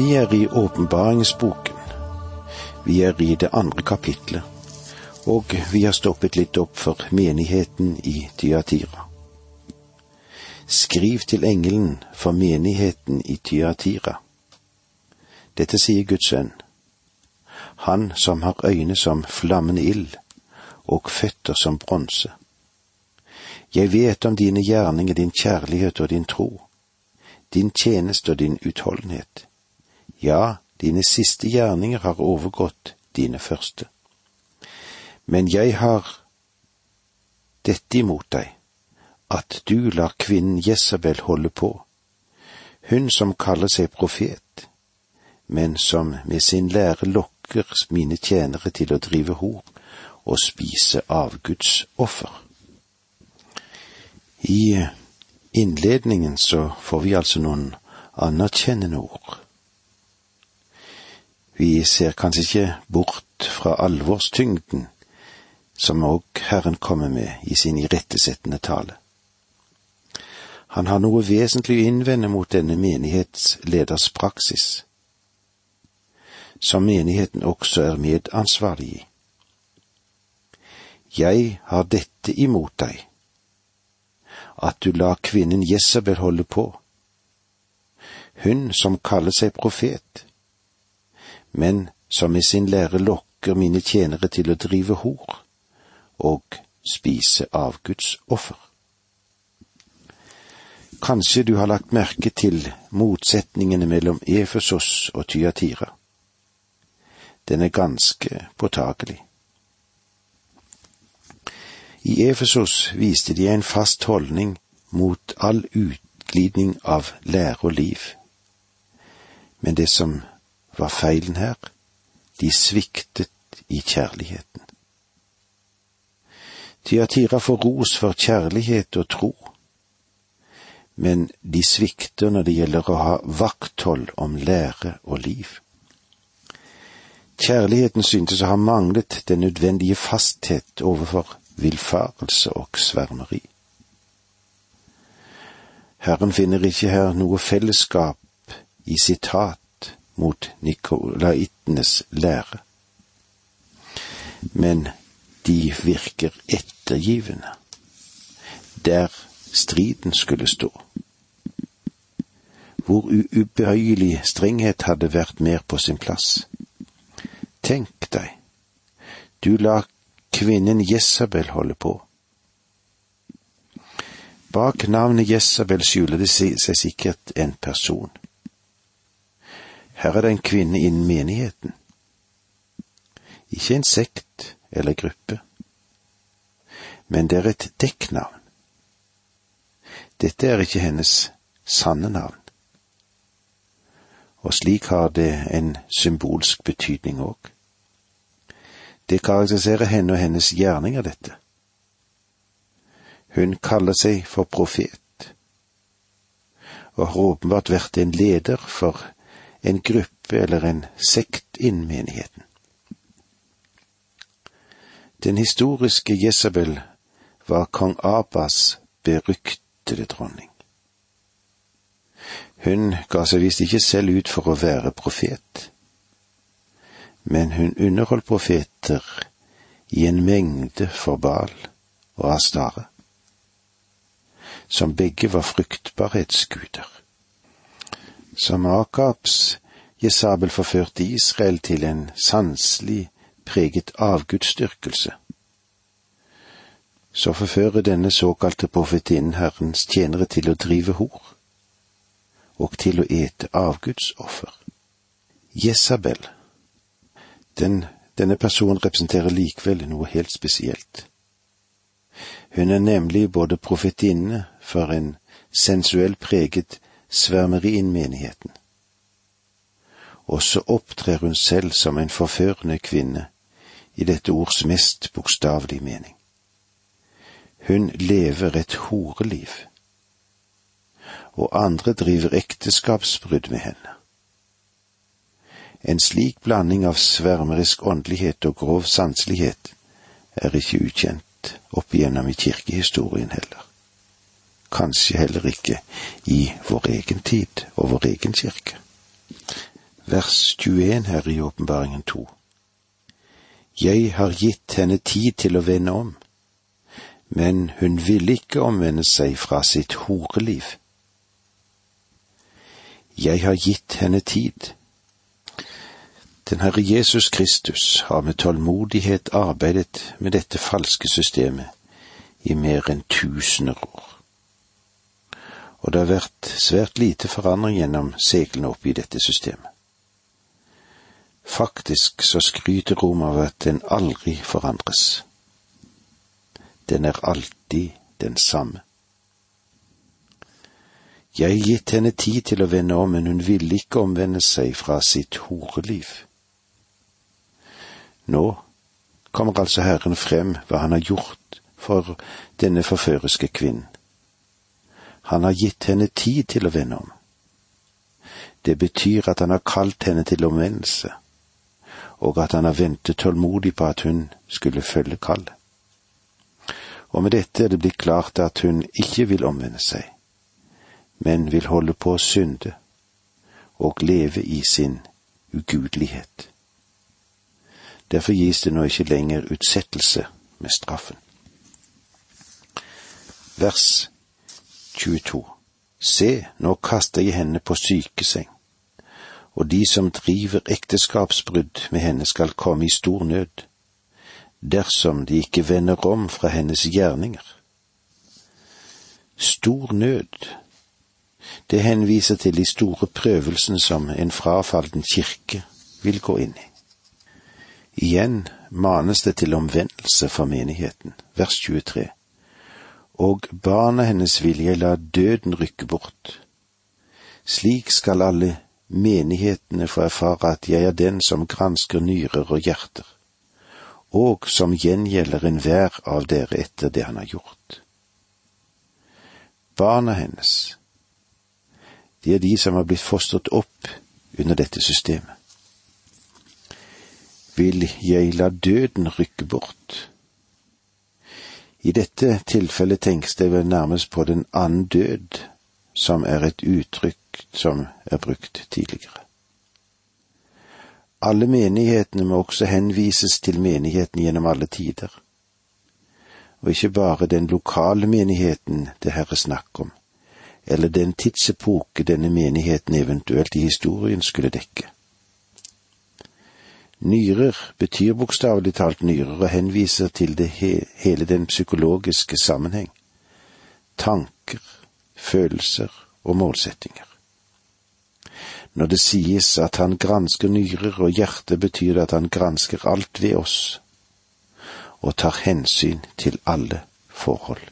Vi er i åpenbaringsboken. Vi er i det andre kapitlet, og vi har stoppet litt opp for menigheten i Tyatira. Skriv til engelen for menigheten i Tyatira. Dette sier Guds sønn, han som har øyne som flammende ild og føtter som bronse. Jeg vet om dine gjerninger, din kjærlighet og din tro, din tjeneste og din utholdenhet. Ja, dine siste gjerninger har overgått dine første. Men jeg har dette imot deg, at du lar kvinnen Jesabel holde på, hun som kaller seg profet, men som med sin lære lokker mine tjenere til å drive hor og spise avgudsoffer. I innledningen så får vi altså noen anerkjennende ord. Vi ser kanskje ikke bort fra alvorstyngden som òg Herren kommer med i sin irettesettende tale. Han har noe vesentlig å innvende mot denne menighetsleders praksis, som menigheten også er medansvarlig i. Jeg har dette imot deg, at du lar kvinnen Jesabel holde på, hun som kaller seg profet, men som i sin lære lokker mine tjenere til å drive hor og spise avgudsoffer. Kanskje du har lagt merke til motsetningene mellom Efesos og Tyatira. Den er ganske påtagelig. I Efesos viste de en fast holdning mot all utglidning av lære og liv. Men det som var feilen her, de sviktet i kjærligheten. Tyatira får ros for kjærlighet og tro, men de svikter når det gjelder å ha vakthold om lære og liv. Kjærligheten syntes å ha manglet den nødvendige fasthet overfor villfarelse og svermeri. Herren finner ikke her noe fellesskap i sitat mot nikolaitenes lære, men de virker ettergivende, der striden skulle stå. Hvor ubehøyelig strenghet hadde vært mer på sin plass. Tenk deg, du la kvinnen Jesabel holde på. Bak navnet Jesabel skjuler det seg sikkert en person. Her er det en kvinne innen menigheten. Ikke en sekt eller gruppe, men det er et dekknavn. Dette er ikke hennes sanne navn. Og slik har det en symbolsk betydning òg. Det karakteriserer henne og hennes gjerninger, dette. Hun kaller seg for profet, og har åpenbart vært en leder for en gruppe eller en sekt innen menigheten. Den historiske Jesabel var kong Abbas beryktede dronning. Hun ga seg visst ikke selv ut for å være profet men hun underholdt profeter i en mengde for Bal og Astare, som begge var fruktbarhetsguder. Som Akabs Jesabel forførte Israel til en sanselig preget avgudsdyrkelse, så forfører denne såkalte profetinnen Herrens tjenere til å drive hor og til å ete avgudsoffer. Jesabel den, denne personen representerer likevel noe helt spesielt. Hun er nemlig både profetinne for en sensuell preget svermeri innen menigheten. Og så opptrer hun selv som en forførende kvinne i dette ords mest bokstavelige mening. Hun lever et horeliv, og andre driver ekteskapsbrudd med henne. En slik blanding av svermerisk åndelighet og grov sanselighet er ikke ukjent opp igjennom i kirkehistorien heller. Kanskje heller ikke i vår egen tid og vår egen kirke. vers 21 her i Åpenbaringen 2. Jeg har gitt henne tid til å vende om, men hun ville ikke omvende seg fra sitt horeliv. Jeg har gitt henne tid. Den Herre Jesus Kristus har med tålmodighet arbeidet med dette falske systemet i mer enn tusener år. Og det har vært svært lite forandring gjennom seglene opp i dette systemet. Faktisk så skryter Rom av at den aldri forandres. Den er alltid den samme. Jeg har gitt henne tid til å vende om, men hun ville ikke omvende seg fra sitt horeliv. Nå kommer altså Herren frem hva han har gjort for denne forføriske kvinnen. Han har gitt henne tid til å vende om. Det betyr at han har kalt henne til omvendelse, og at han har ventet tålmodig på at hun skulle følge kallet. Og med dette er det blitt klart at hun ikke vil omvende seg, men vil holde på å synde og leve i sin ugudelighet. Derfor gis det nå ikke lenger utsettelse med straffen. Vers 22 Se, nå kaster jeg henne på sykeseng og de som driver ekteskapsbrudd med henne skal komme i stor nød, dersom de ikke vender om fra hennes gjerninger. Stor nød, det henviser til de store prøvelsene som en frafalden kirke vil gå inn i. Igjen manes det til omvendelse for menigheten, vers 23. Og barna hennes vil jeg la døden rykke bort. Slik skal alle menighetene få erfare at jeg er den som gransker nyrer og hjerter, og som gjengjelder enhver av dere etter det han har gjort. Barna hennes, de er de som har blitt fostret opp under dette systemet. Vil jeg la døden rykke bort? I dette tilfellet tenkes det vel nærmest på den annen død, som er et uttrykk som er brukt tidligere. Alle menighetene må også henvises til menigheten gjennom alle tider, og ikke bare den lokale menigheten det her er snakk om, eller den tidsepoke denne menigheten eventuelt i historien skulle dekke. Nyrer betyr bokstavelig talt nyrer og henviser til he hele den psykologiske sammenheng, tanker, følelser og målsettinger. Når det sies at han gransker nyrer og hjerte, betyr det at han gransker alt ved oss og tar hensyn til alle forhold.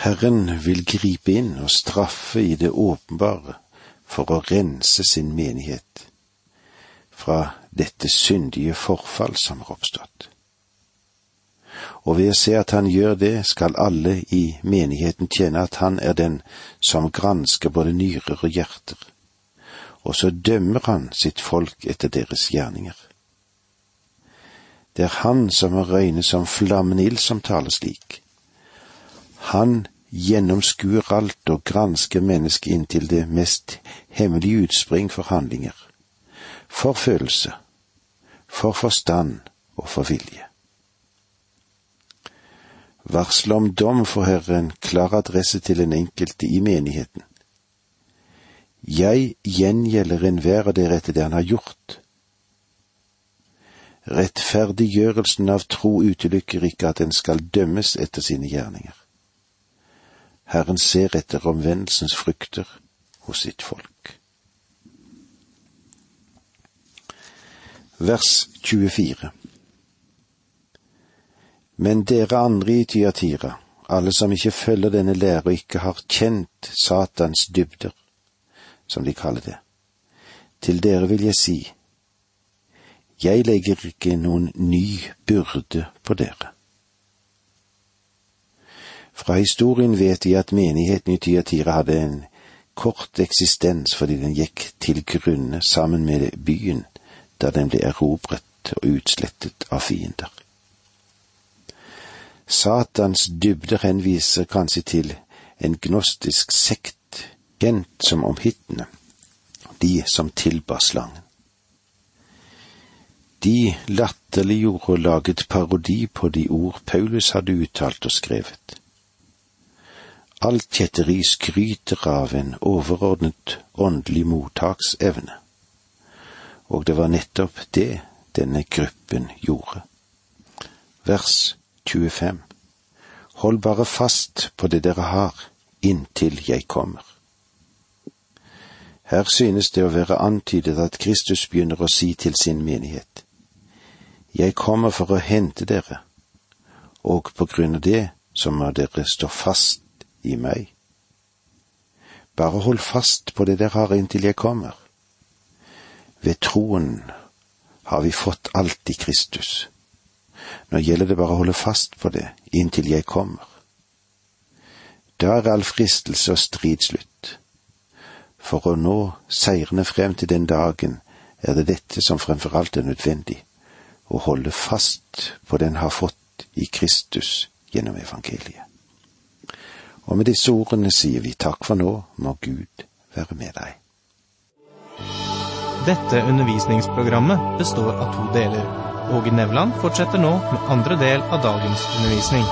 Herren vil gripe inn og straffe i det åpenbare for å rense sin menighet fra dette syndige forfall som har oppstått og ved å se at han gjør det, skal alle i menigheten tjene at han er den som gransker både nyrer og hjerter, og så dømmer han sitt folk etter deres gjerninger. Det er han som har øyne som flammende ild som taler slik. Han gjennomskuer alt og gransker mennesket inntil det mest hemmelige utspring for handlinger, for følelse, for forstand og for vilje. Varsel om dom får her en klar adresse til den enkelte i menigheten. Jeg gjengjelder enhver av dere etter det han har gjort. Rettferdiggjørelsen av tro utelukker ikke at en skal dømmes etter sine gjerninger. Herren ser etter omvendelsens frukter hos sitt folk. Vers 24 men dere andre i Tyatira, alle som ikke følger denne lære og ikke har kjent Satans dybder, som de kaller det, til dere vil jeg si, jeg legger ikke noen ny byrde på dere. Fra historien vet vi at menigheten i Tyatira hadde en kort eksistens fordi den gikk til grunne sammen med byen da den ble erobret og utslettet av fiender. Satans dybder henviser kanskje til en gnostisk sekt kjent som omhittene. de som tilba slangen. De latterliggjorde og laget parodi på de ord Paulus hadde uttalt og skrevet. Alt kjetteri skryter av en overordnet åndelig mottaksevne, og det var nettopp det denne gruppen gjorde. Vers 25 Hold bare fast på det dere har, inntil jeg kommer. Her synes det å være antydet at Kristus begynner å si til sin menighet, Jeg kommer for å hente dere, og på grunn av det så må dere stå fast i meg. Bare hold fast på det dere har inntil jeg kommer. Ved troen har vi fått alt i Kristus. Nå gjelder det bare å holde fast på det inntil jeg kommer. Da er all fristelse og strid slutt. For å nå seirende frem til den dagen er det dette som fremfor alt er nødvendig, å holde fast på den har fått i Kristus gjennom evangeliet. Og med disse ordene sier vi takk for nå, må Gud være med deg. Dette undervisningsprogrammet består av to deler. Åge Nevland fortsetter nå med andre del av dagens undervisning.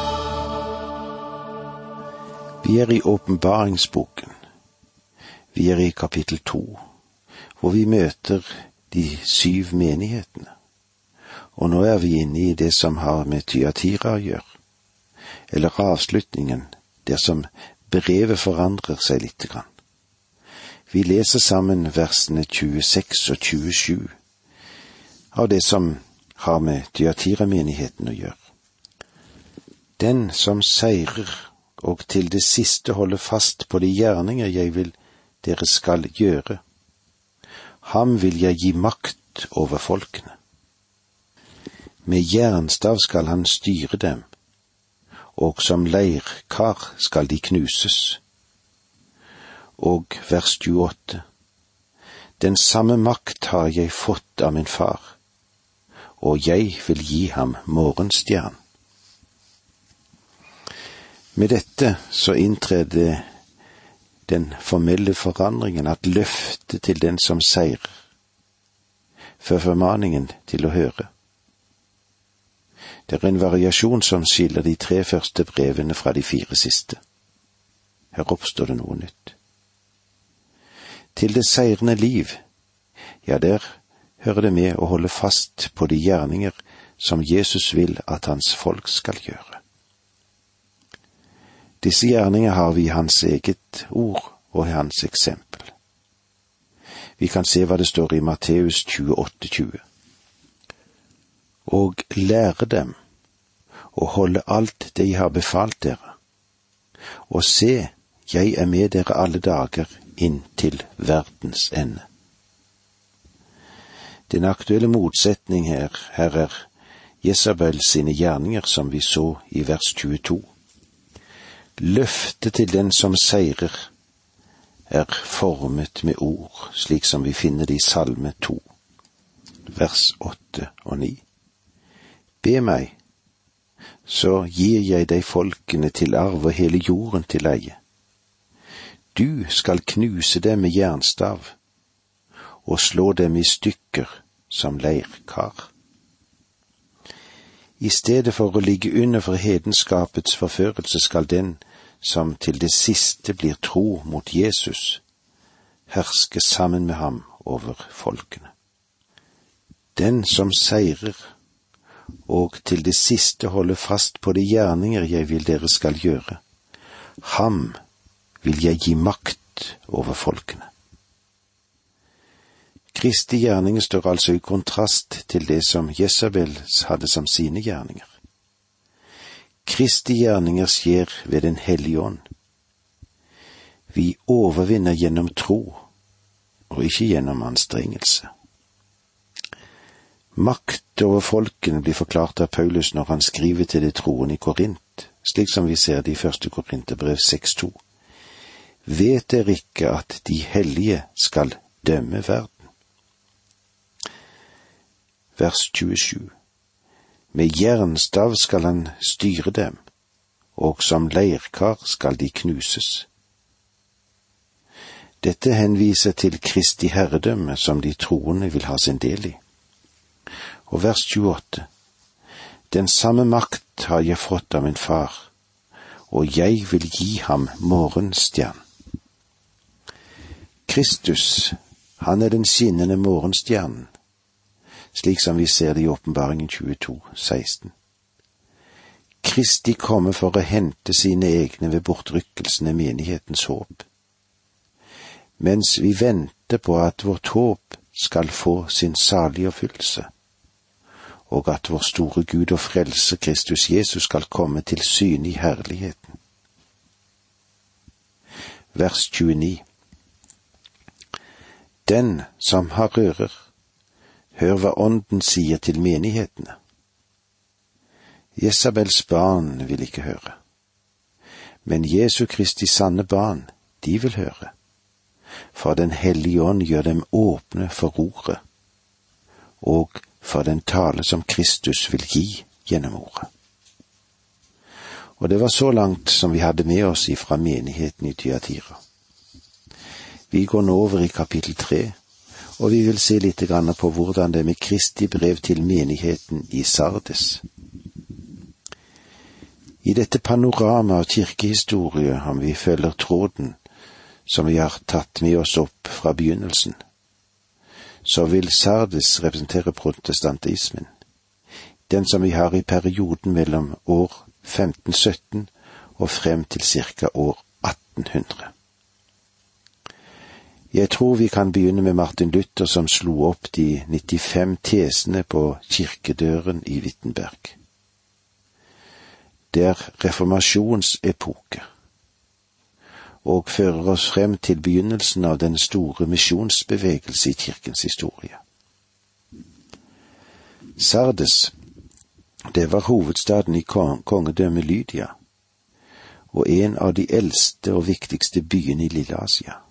Vi er i åpenbaringsboken. Vi er i kapittel to, hvor vi møter de syv menighetene. Og nå er vi inne i det som har med Tyatira å gjøre, eller avslutningen, dersom brevet forandrer seg lite grann. Vi leser sammen versene 26 og 27 av det som har med Tyatira-menigheten å gjøre. Den som seirer og til det siste holder fast på de gjerninger jeg vil dere skal gjøre, ham vil jeg gi makt over folkene. Med jernstav skal han styre dem, og som leirkar skal de knuses. Og vers 28. Den samme makt har jeg fått av min far og jeg vil gi ham morgenstjern. Med dette så inntrer den formelle forandringen at løftet til den som seirer, før formaningen til å høre. Det er en variasjon som skiller de tre første brevene fra de fire siste. Her oppstår det noe nytt. Til det seirende liv, ja, der hører det med å holde fast på de gjerninger som Jesus vil at hans folk skal gjøre. Disse gjerninger har vi i hans eget ord og i hans eksempel. Vi kan se hva det står i Matteus 28,20. Og lære dem å holde alt det jeg har befalt dere, og se, jeg er med dere alle dager inntil verdens ende. Den aktuelle motsetning her, her er Jesabel sine gjerninger, som vi så i vers 22. Løftet til den som seirer, er formet med ord, slik som vi finner det i Salme 2, vers 8 og 9. Be meg, så gir jeg deg folkene til arv og hele jorden til eie. Du skal knuse dem med jernstav, og slå dem i stykker som leirkar. I stedet for å ligge under for hedenskapets forførelse skal den som til det siste blir tro mot Jesus, herske sammen med ham over folkene. Den som seirer og til det siste holder fast på de gjerninger jeg vil dere skal gjøre, ham vil jeg gi makt over folkene. Kristi gjerninger står altså i kontrast til det som Jesabel hadde som sine gjerninger. Kristi gjerninger skjer ved Den hellige ånd. Vi overvinner gjennom tro, og ikke gjennom anstrengelse. Makt over folkene blir forklart av Paulus når han skriver til de troende i Korint, slik som vi ser det i første Korinterbrev 6.2. Vet dere ikke at de hellige skal dømme verden? vers 27. Med jernstav skal han styre dem, og som leirkar skal de knuses. Dette henviser til Kristi herredømme som de troende vil ha sin del i. Og vers 28. Den samme makt har jeg fått av min far, og jeg vil gi ham morgenstjernen. Kristus, han er den skinnende morgenstjernen, slik som vi ser det i Åpenbaringen 22, 16. Kristi komme for å hente sine egne ved bortrykkelsen er menighetens håp. Mens vi venter på at vårt håp skal få sin salige oppfyllelse, og at vår store Gud og frelse Kristus Jesus skal komme til syne i herligheten. Vers 29 Den som har ører, hør hva Ånden sier til menighetene. Jesabels barn vil ikke høre. Men Jesu Kristi sanne barn, de vil høre. For Den hellige ånd gjør dem åpne for ordet, og for den tale som Kristus vil gi gjennom ordet. Og det var så langt som vi hadde med oss ifra menigheten i Tyatira. Vi går nå over i kapittel tre, og vi vil se litt på hvordan det med Kristi brev til menigheten i Sardes. I dette panorama av kirkehistorie, om vi følger tråden som vi har tatt med oss opp fra begynnelsen, så vil Sardes representere protestantismen, den som vi har i perioden mellom år 1517 og frem til ca. år 1800. Jeg tror vi kan begynne med Martin Luther som slo opp de 95 tesene på kirkedøren i Wittenberg. Det er reformasjonsepoke og fører oss frem til begynnelsen av den store misjonsbevegelse i kirkens historie. Sardes, det var hovedstaden i kongedømmet Lydia, og en av de eldste og viktigste byene i Lille-Asia.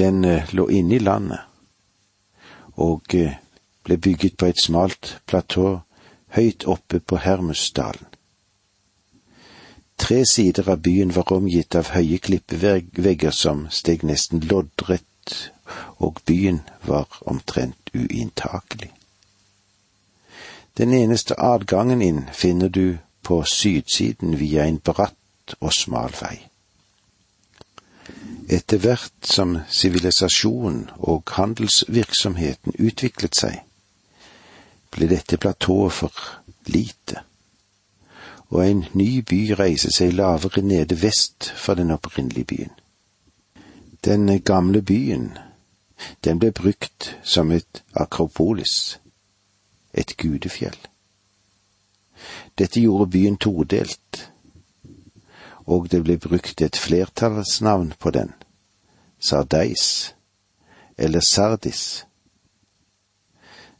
Den eh, lå inne i landet, og eh, ble bygget på et smalt platå høyt oppe på Hermusdalen. Tre sider av byen var omgitt av høye klippevegger som steg nesten loddrett, og byen var omtrent uinntakelig. Den eneste adgangen inn finner du på sydsiden via en bratt og smal vei. Etter hvert som sivilisasjonen og handelsvirksomheten utviklet seg, ble dette platået for lite og en ny by reiser seg lavere nede vest for den opprinnelige byen. Den gamle byen, den ble brukt som et akropolis, et gudefjell. Dette gjorde byen todelt, og det ble brukt et flertallsnavn på den, Sardeis, eller Sardis.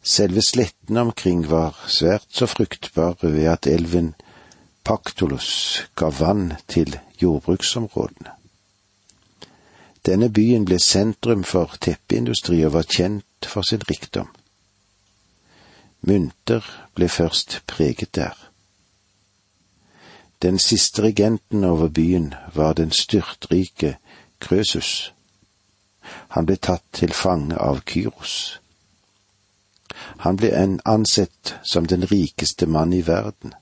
Selve sletten omkring var svært så fruktbare ved at elven Paktolos ga vann til jordbruksområdene. Denne byen ble sentrum for teppeindustri og var kjent for sin rikdom. Mynter ble først preget der. Den siste regenten over byen var den styrtrike Krøsus. Han ble tatt til fange av Kyros. Han ble ansett som den rikeste mann i verden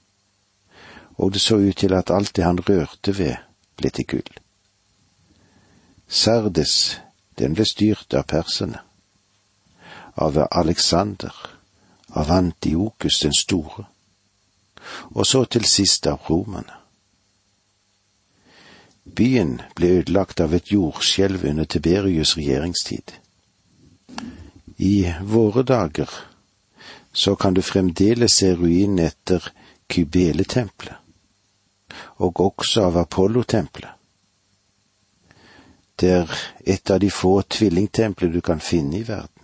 og det så ut til at alt det han rørte ved, ble til gull. Sardes, den ble styrt av perserne, av Alexander, av Antiokus den store, og så til sist av romerne. Byen ble ødelagt av et jordskjelv under Tiberius' regjeringstid. I våre dager så kan du fremdeles se ruinene etter Kybele-tempelet og også av Apollo-tempelet. Det er et av de få tvillingtempler du kan finne i verden.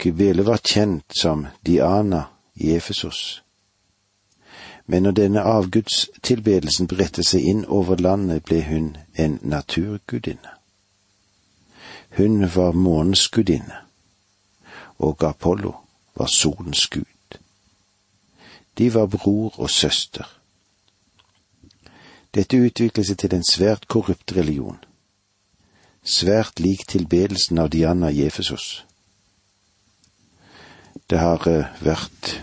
Kybele var kjent som Diana i Efesos. Men når denne avgudstilbedelsen bredte seg inn over landet, ble hun en naturgudinne. Hun var månens gudinne, og Apollo var solens gud. De var bror og søster. Dette utviklet seg til en svært korrupt religion. svært lik tilbedelsen av Diana Jefesos. Det har eh, vært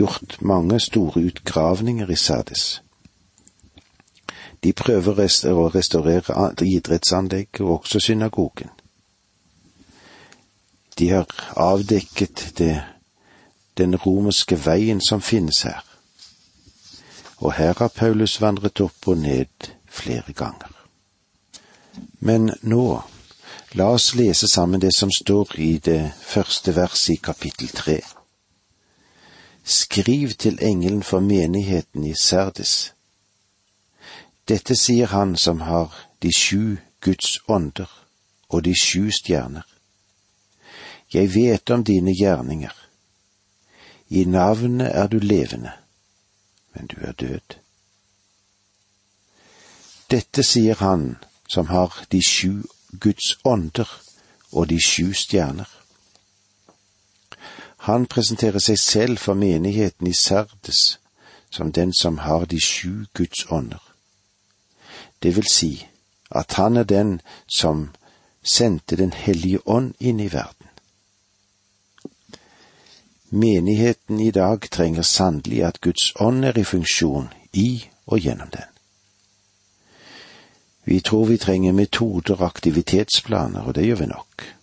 gjort mange store utgravninger i Sardis. De prøver å restaurere idrettsanlegget og også synagogen. De har avdekket det, den romerske veien som finnes her. Og her har Paulus vandret opp og ned flere ganger. Men nå, la oss lese sammen det som står i det første verset i kapittel tre. Skriv til engelen for menigheten i Serdis. Dette sier han som har de sju Guds ånder og de sju stjerner. Jeg vet om dine gjerninger. I navnet er du levende, men du er død. Dette sier han som har de sju Guds ånder og de sju stjerner. Han presenterer seg selv for menigheten i Sardes som den som har de sju Guds ånder. Det vil si at han er den som sendte Den hellige ånd inn i verden. Menigheten i dag trenger sannelig at Guds ånd er i funksjon i og gjennom den. Vi tror vi trenger metoder og aktivitetsplaner, og det gjør vi nok.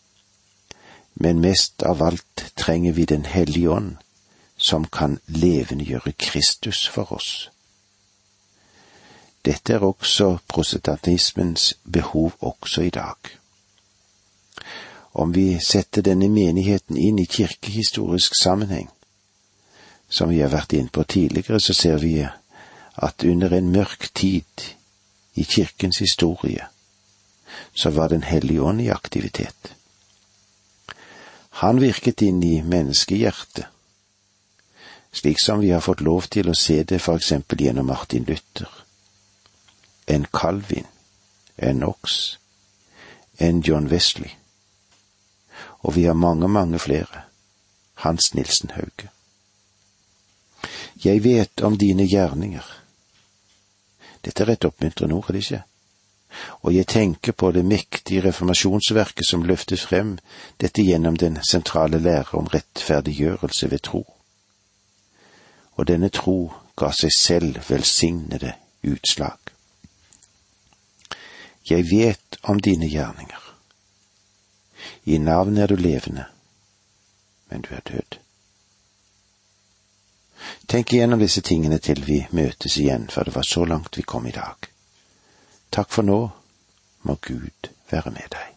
Men mest av alt trenger vi Den hellige ånd, som kan levendegjøre Kristus for oss. Dette er også protestantismens behov også i dag. Om vi setter denne menigheten inn i kirkehistorisk sammenheng, som vi har vært inne på tidligere, så ser vi at under en mørk tid i kirkens historie, så var Den hellige ånd i aktivitet. Han virket inn i menneskehjertet, slik som vi har fått lov til å se det for eksempel gjennom Martin Luther, en Calvin, en Knox, en John Wesley, og vi har mange, mange flere, Hans Nilsen Hauge. Jeg vet om dine gjerninger, dette er et oppmuntrende ord, er det ikke? Og jeg tenker på det mektige reformasjonsverket som løftet frem, dette gjennom den sentrale lære om rettferdiggjørelse ved tro. Og denne tro ga seg selv velsignede utslag. Jeg vet om dine gjerninger. I navnet er du levende, men du er død. Tenk igjennom disse tingene til vi møtes igjen, for det var så langt vi kom i dag. Takk for nå, må Gud være med deg.